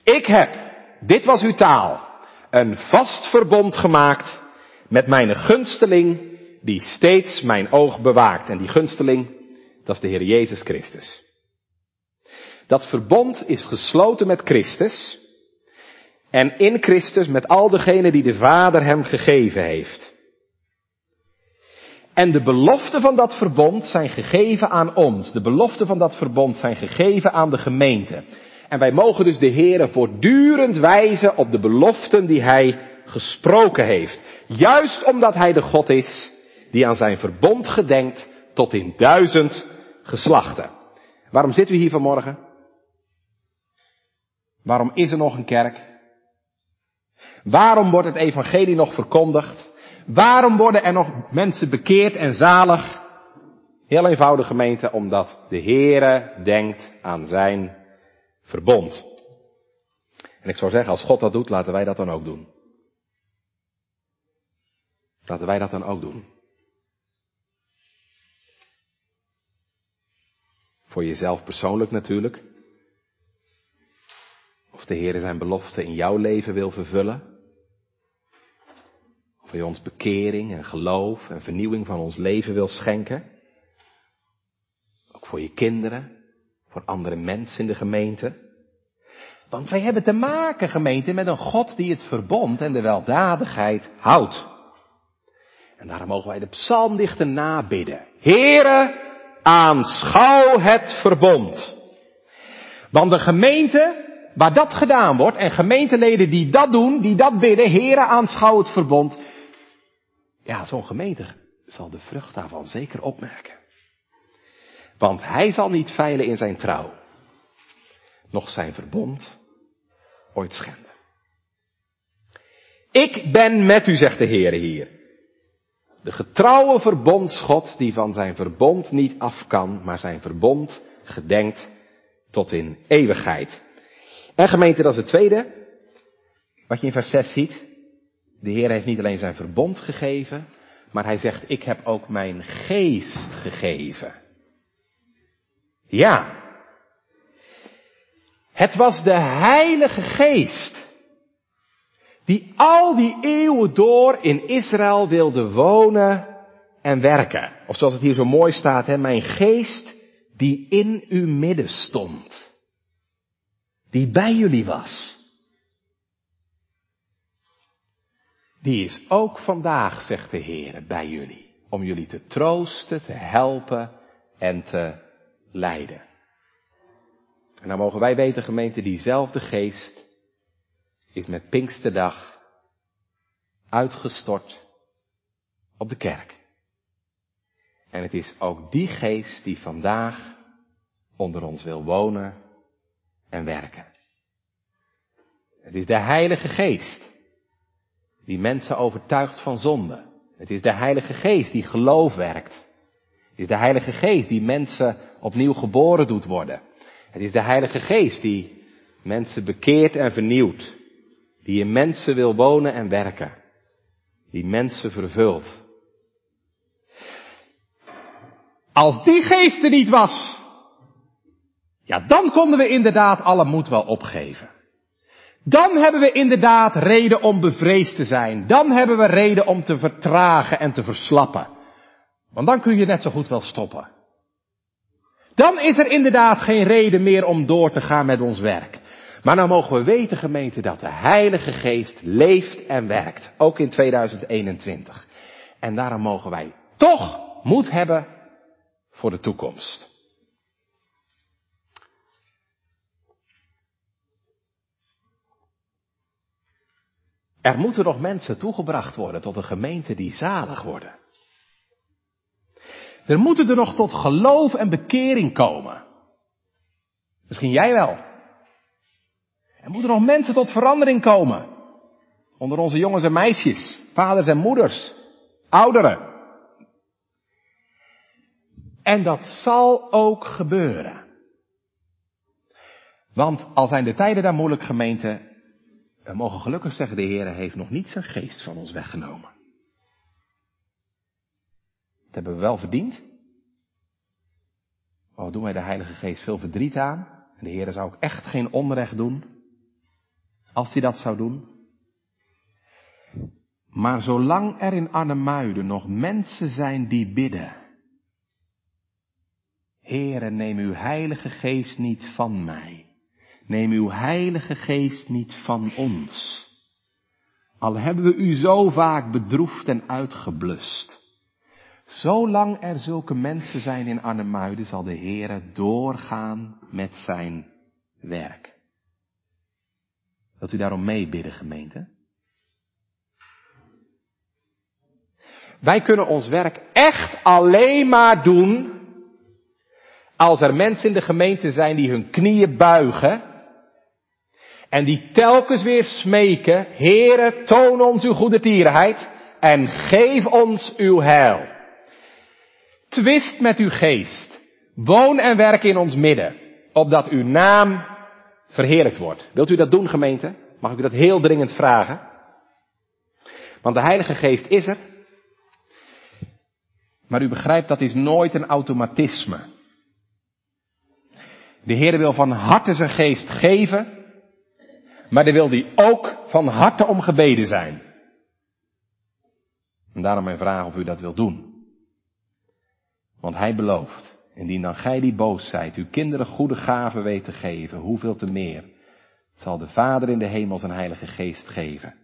Ik heb, dit was uw taal, een vast verbond gemaakt met mijn gunsteling die steeds mijn oog bewaakt. En die gunsteling, dat is de Heer Jezus Christus. Dat verbond is gesloten met Christus en in Christus met al degenen die de Vader hem gegeven heeft. En de beloften van dat verbond zijn gegeven aan ons. De beloften van dat verbond zijn gegeven aan de gemeente. En wij mogen dus de Heere voortdurend wijzen op de beloften die Hij gesproken heeft. Juist omdat Hij de God is die aan zijn verbond gedenkt tot in duizend geslachten. Waarom zit u hier vanmorgen? Waarom is er nog een kerk? Waarom wordt het evangelie nog verkondigd? Waarom worden er nog mensen bekeerd en zalig? Heel eenvoudig gemeente, omdat de Heere denkt aan zijn verbond. En ik zou zeggen, als God dat doet, laten wij dat dan ook doen. Laten wij dat dan ook doen. Voor jezelf persoonlijk natuurlijk. Of de Heer zijn belofte in jouw leven wil vervullen. Hij ons bekering en geloof en vernieuwing van ons leven wil schenken. Ook voor je kinderen, voor andere mensen in de gemeente. Want wij hebben te maken, gemeente, met een God die het verbond en de weldadigheid houdt. En daarom mogen wij de psalmdichter nabidden. Here, aanschouw het verbond. Want de gemeente waar dat gedaan wordt en gemeenteleden die dat doen, die dat bidden, Here, aanschouw het verbond. Ja, zo'n gemeente zal de vrucht daarvan zeker opmerken. Want hij zal niet veilen in zijn trouw, nog zijn verbond ooit schenden. Ik ben met u, zegt de Heer hier. De getrouwe verbondsgod die van zijn verbond niet af kan, maar zijn verbond gedenkt tot in eeuwigheid. En gemeente, dat is het tweede, wat je in vers 6 ziet. De Heer heeft niet alleen zijn verbond gegeven, maar hij zegt, ik heb ook mijn geest gegeven. Ja. Het was de Heilige Geest die al die eeuwen door in Israël wilde wonen en werken. Of zoals het hier zo mooi staat, hè, mijn geest die in uw midden stond. Die bij jullie was. Die is ook vandaag, zegt de Heer, bij jullie. Om jullie te troosten, te helpen en te leiden. En dan mogen wij weten, gemeente, diezelfde geest is met Pinksterdag uitgestort op de kerk. En het is ook die geest die vandaag onder ons wil wonen en werken. Het is de Heilige Geest die mensen overtuigt van zonde. Het is de Heilige Geest die geloof werkt. Het is de Heilige Geest die mensen opnieuw geboren doet worden. Het is de Heilige Geest die mensen bekeert en vernieuwt. Die in mensen wil wonen en werken. Die mensen vervult. Als die geest er niet was, ja, dan konden we inderdaad alle moed wel opgeven. Dan hebben we inderdaad reden om bevreesd te zijn. Dan hebben we reden om te vertragen en te verslappen. Want dan kun je net zo goed wel stoppen. Dan is er inderdaad geen reden meer om door te gaan met ons werk. Maar nou mogen we weten, gemeente, dat de Heilige Geest leeft en werkt. Ook in 2021. En daarom mogen wij toch moed hebben voor de toekomst. Er moeten nog mensen toegebracht worden tot een gemeente die zalig worden. Er moeten er nog tot geloof en bekering komen. Misschien jij wel. Er moeten nog mensen tot verandering komen. Onder onze jongens en meisjes, vaders en moeders, ouderen. En dat zal ook gebeuren. Want al zijn de tijden daar moeilijk gemeente, we mogen gelukkig zeggen, de Heer heeft nog niet zijn geest van ons weggenomen. Dat hebben we wel verdiend. Maar doen wij de Heilige Geest veel verdriet aan? En de Heer zou ook echt geen onrecht doen. Als hij dat zou doen. Maar zolang er in Arnhemuiden nog mensen zijn die bidden. Heere, neem uw Heilige Geest niet van mij. Neem uw Heilige Geest niet van ons. Al hebben we u zo vaak bedroefd en uitgeblust. Zolang er zulke mensen zijn in Arnhemuiden, zal de Heere doorgaan met zijn werk. Wilt u daarom meebidden, gemeente? Wij kunnen ons werk echt alleen maar doen als er mensen in de gemeente zijn die hun knieën buigen en die telkens weer smeken, Heere, toon ons uw goede tierenheid en geef ons uw heil. Twist met uw geest. Woon en werk in ons midden, opdat uw naam verheerlijkt wordt. Wilt u dat doen, gemeente? Mag ik u dat heel dringend vragen? Want de Heilige Geest is er. Maar u begrijpt, dat is nooit een automatisme. De Heer wil van harte zijn geest geven, maar dan wil die ook van harte om gebeden zijn. En daarom mijn vraag of u dat wilt doen. Want hij belooft, indien dan gij die boos zijt, uw kinderen goede gaven weet te geven, hoeveel te meer zal de Vader in de hemel zijn heilige geest geven,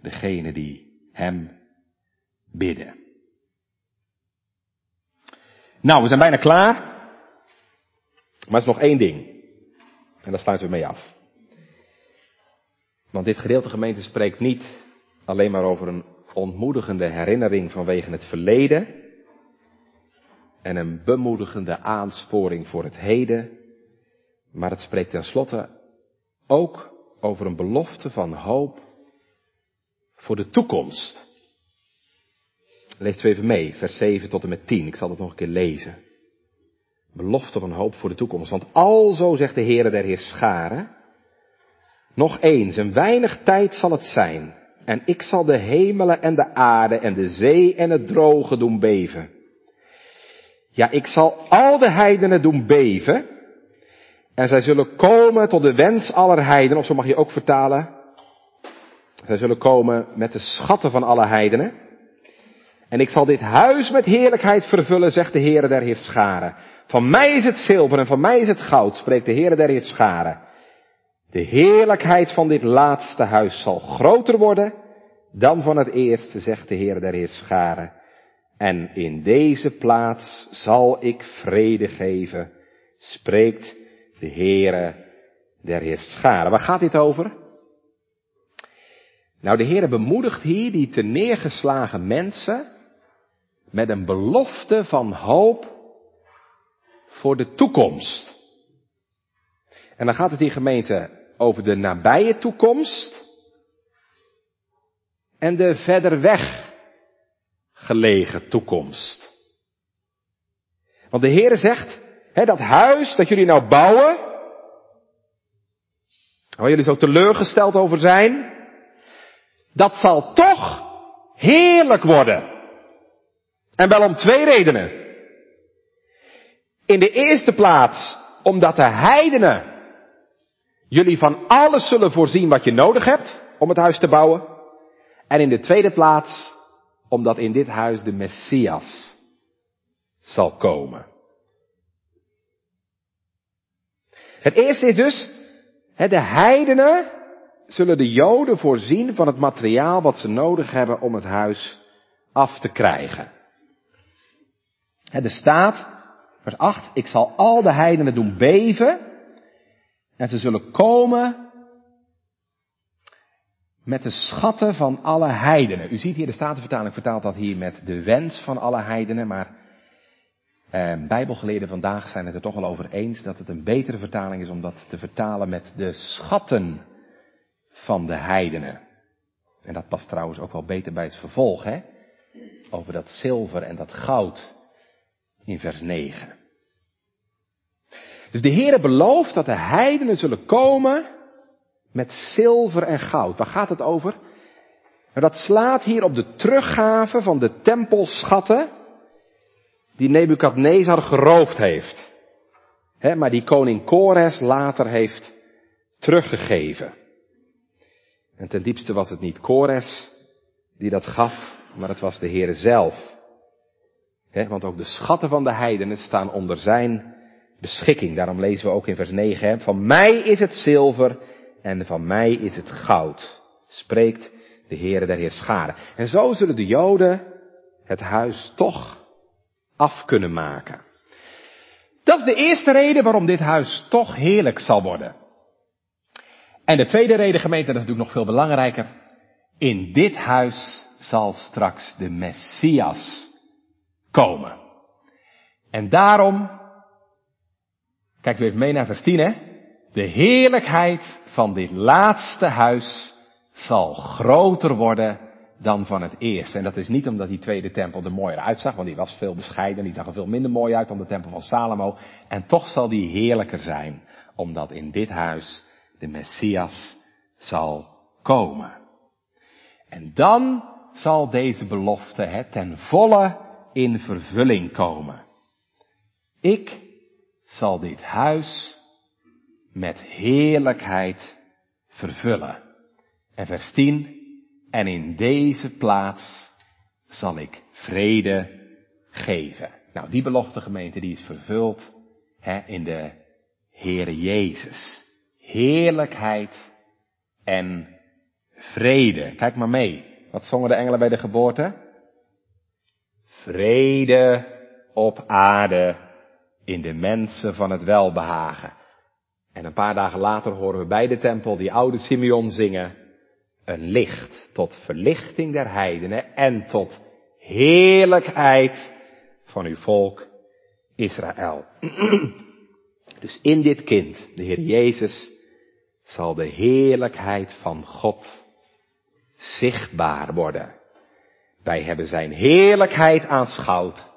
degene die hem bidden. Nou, we zijn bijna klaar. Maar er is nog één ding. En daar sluiten we mee af. Want dit gedeelte gemeente spreekt niet alleen maar over een ontmoedigende herinnering vanwege het verleden en een bemoedigende aansporing voor het heden, maar het spreekt tenslotte ook over een belofte van hoop voor de toekomst. Lees u even mee, vers 7 tot en met 10. Ik zal het nog een keer lezen. Belofte van hoop voor de toekomst. Want alzo zegt de Heere der Heer Scharen, nog eens, een weinig tijd zal het zijn. En ik zal de hemelen en de aarde en de zee en het droge doen beven. Ja, ik zal al de heidenen doen beven. En zij zullen komen tot de wens aller heidenen, of zo mag je ook vertalen. Zij zullen komen met de schatten van alle heidenen. En ik zal dit huis met heerlijkheid vervullen, zegt de Heere der Heerscharen. Van mij is het zilver en van mij is het goud, spreekt de Heere der Heerscharen. De heerlijkheid van dit laatste huis zal groter worden dan van het eerste, zegt de Heer der Heerscharen. En in deze plaats zal ik vrede geven, spreekt de Heere der Heerscharen. Waar gaat dit over? Nou, de Heere bemoedigt hier die te neergeslagen mensen met een belofte van hoop voor de toekomst. En dan gaat het in gemeente over de nabije toekomst en de verder weg gelegen toekomst. Want de Heere zegt, hè, dat huis dat jullie nou bouwen, waar jullie zo teleurgesteld over zijn, dat zal toch heerlijk worden. En wel om twee redenen. In de eerste plaats omdat de heidenen jullie van alles zullen voorzien wat je nodig hebt om het huis te bouwen. En in de tweede plaats, omdat in dit huis de Messias zal komen. Het eerste is dus, de heidenen zullen de Joden voorzien van het materiaal wat ze nodig hebben om het huis af te krijgen. Er staat, vers 8, ik zal al de heidenen doen beven en ze zullen komen met de schatten van alle heidenen. U ziet hier, de Statenvertaling vertaalt dat hier met de wens van alle heidenen, maar eh, bijbelgeleerden vandaag zijn het er toch wel over eens dat het een betere vertaling is om dat te vertalen met de schatten van de heidenen. En dat past trouwens ook wel beter bij het vervolg, hè? Over dat zilver en dat goud in vers 9. Dus de Heere belooft dat de heidenen zullen komen met zilver en goud. Waar gaat het over? Nou, dat slaat hier op de teruggave van de tempelschatten die Nebukadnezar geroofd heeft. maar die koning Kores later heeft teruggegeven. En ten diepste was het niet Kores die dat gaf, maar het was de Heere zelf. want ook de schatten van de heidenen staan onder zijn beschikking. Daarom lezen we ook in vers 9, van mij is het zilver en van mij is het goud, spreekt de Heere der Heerscharen. En zo zullen de Joden het huis toch af kunnen maken. Dat is de eerste reden waarom dit huis toch heerlijk zal worden. En de tweede reden, gemeente, dat is natuurlijk nog veel belangrijker. In dit huis zal straks de Messias komen. En daarom Kijk u even mee naar vers 10, hè. De heerlijkheid van dit laatste huis zal groter worden dan van het eerste. En dat is niet omdat die tweede tempel er mooier uitzag, want die was veel bescheiden, die zag er veel minder mooi uit dan de tempel van Salomo. En toch zal die heerlijker zijn, omdat in dit huis de Messias zal komen. En dan zal deze belofte het ten volle in vervulling komen. Ik zal dit huis met heerlijkheid vervullen. En vers 10, en in deze plaats zal ik vrede geven. Nou, die belofte gemeente die is vervuld hè, in de Heere Jezus. Heerlijkheid en vrede. Kijk maar mee. Wat zongen de engelen bij de geboorte? Vrede op aarde in de mensen van het welbehagen. En een paar dagen later horen we bij de tempel die oude Simeon zingen. Een licht tot verlichting der heidenen en tot heerlijkheid van uw volk Israël. Dus in dit kind, de Heer Jezus, zal de heerlijkheid van God zichtbaar worden. Wij hebben zijn heerlijkheid aanschouwd.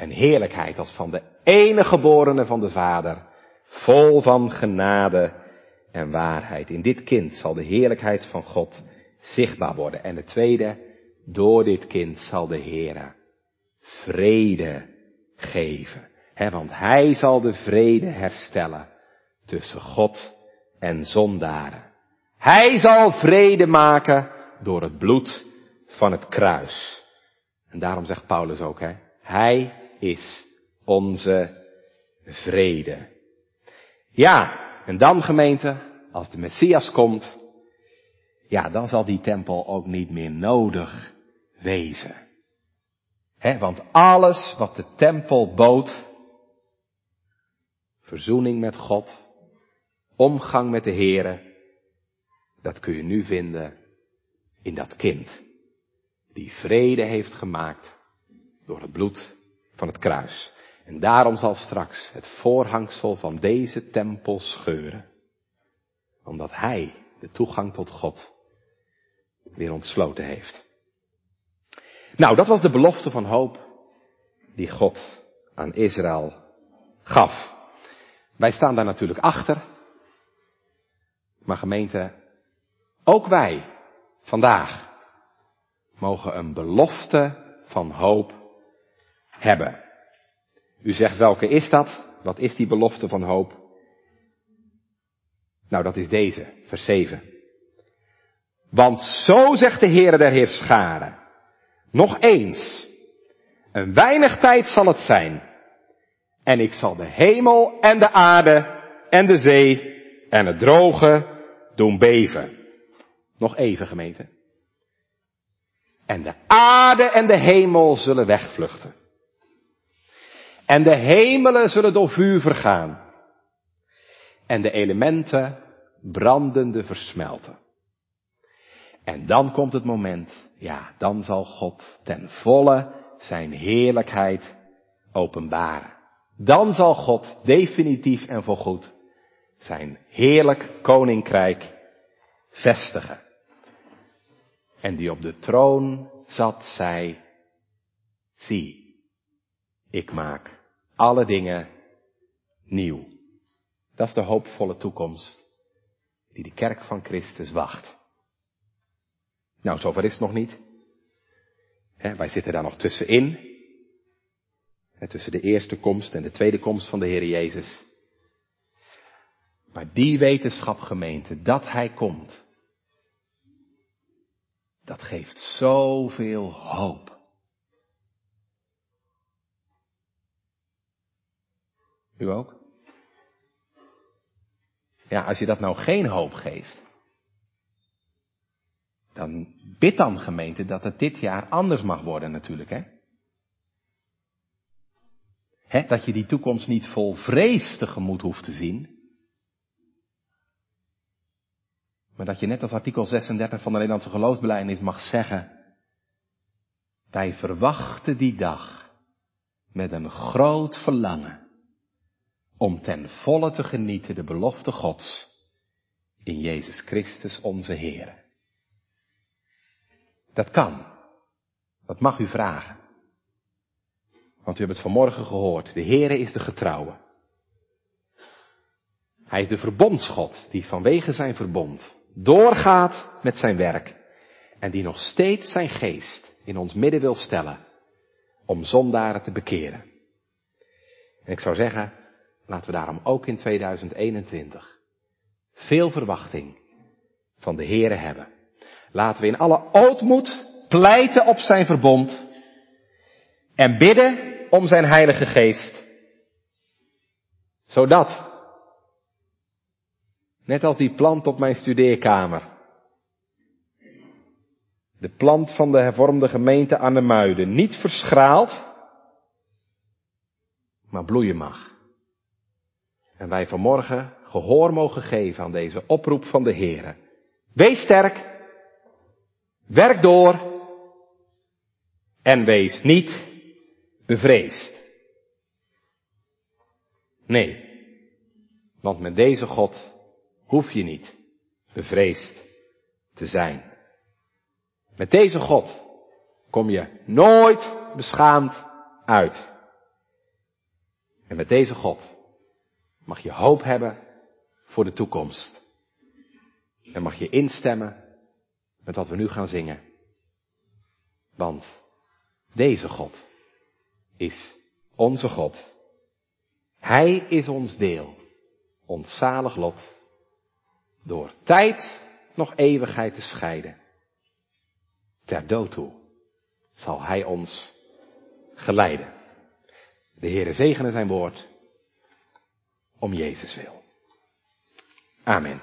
Een heerlijkheid als van de enige geborene van de Vader, vol van genade en waarheid. In dit kind zal de heerlijkheid van God zichtbaar worden. En het tweede, door dit kind zal de Heer vrede geven. want hij zal de vrede herstellen tussen God en zondaren. Hij zal vrede maken door het bloed van het kruis. En daarom zegt Paulus ook, hè, hij is onze vrede. Ja, en dan gemeente, als de Messias komt, ja, dan zal die tempel ook niet meer nodig wezen. Want alles wat de tempel bood, verzoening met God, omgang met de Here, dat kun je nu vinden in dat kind. Die vrede heeft gemaakt door het bloed van het kruis. En daarom zal straks het voorhangsel van deze tempel scheuren. Omdat hij de toegang tot God weer ontsloten heeft. Nou, dat was de belofte van hoop die God aan Israël gaf. Wij staan daar natuurlijk achter. Maar gemeente, ook wij vandaag mogen een belofte van hoop hebben. U zegt welke is dat? Wat is die belofte van hoop? Nou, dat is deze, vers 7. Want zo zegt de Heere der Heerscharen. Nog eens. Een weinig tijd zal het zijn. En ik zal de hemel en de aarde en de zee en het droge doen beven. Nog even gemeente. En de aarde en de hemel zullen wegvluchten. En de hemelen zullen door vuur vergaan. En de elementen brandende versmelten. En dan komt het moment, ja, dan zal God ten volle zijn heerlijkheid openbaren. Dan zal God definitief en voorgoed zijn heerlijk koninkrijk vestigen. En die op de troon zat, zei, zie, ik maak alle dingen nieuw. Dat is de hoopvolle toekomst die de kerk van Christus wacht. Nou, zover is het nog niet. wij zitten daar nog tussenin. tussen de eerste komst en de tweede komst van de Heer Jezus. Maar die wetenschap gemeente, dat Hij komt, dat geeft zoveel hoop. U ook? Ja, als je dat nou geen hoop geeft, dan bid dan gemeente dat het dit jaar anders mag worden natuurlijk, hè? Dat je die toekomst niet vol vrees tegemoet hoeft te zien. Maar dat je net als artikel 36 van de Nederlandse geloofsbelijdenis mag zeggen. Wij verwachten die dag met een groot verlangen om ten volle te genieten de belofte Gods in Jezus Christus onze Heer. Dat kan. Dat mag u vragen. Want u hebt het vanmorgen gehoord. De Heere is de getrouwe. Hij is de verbondsgod die vanwege zijn verbond doorgaat met zijn werk en die nog steeds zijn geest in ons midden wil stellen om zondaren te bekeren. En ik zou zeggen, laten we daarom ook in 2021 veel verwachting van de Here hebben. Laten we in alle ootmoed pleiten op zijn verbond en bidden om zijn Heilige Geest. Zodat, net als die plant op mijn studeerkamer, de plant van de hervormde gemeente aan de Muiden niet verschraalt, maar bloeien mag. En wij vanmorgen gehoor mogen geven aan deze oproep van de Heere. Wees sterk, werk door en wees niet bevreesd. Nee, want met deze God hoef je niet bevreesd te zijn. Met deze God kom je nooit beschaamd uit. En met deze God mag je hoop hebben voor de toekomst. En mag je instemmen met wat we nu gaan zingen. Want deze God is onze God. Hij is ons deel, ons zalig lot, door tijd nog eeuwigheid te scheiden. Ter dood toe zal Hij ons geleiden. De Heere zegene zijn woord om Jezus wil. Amen.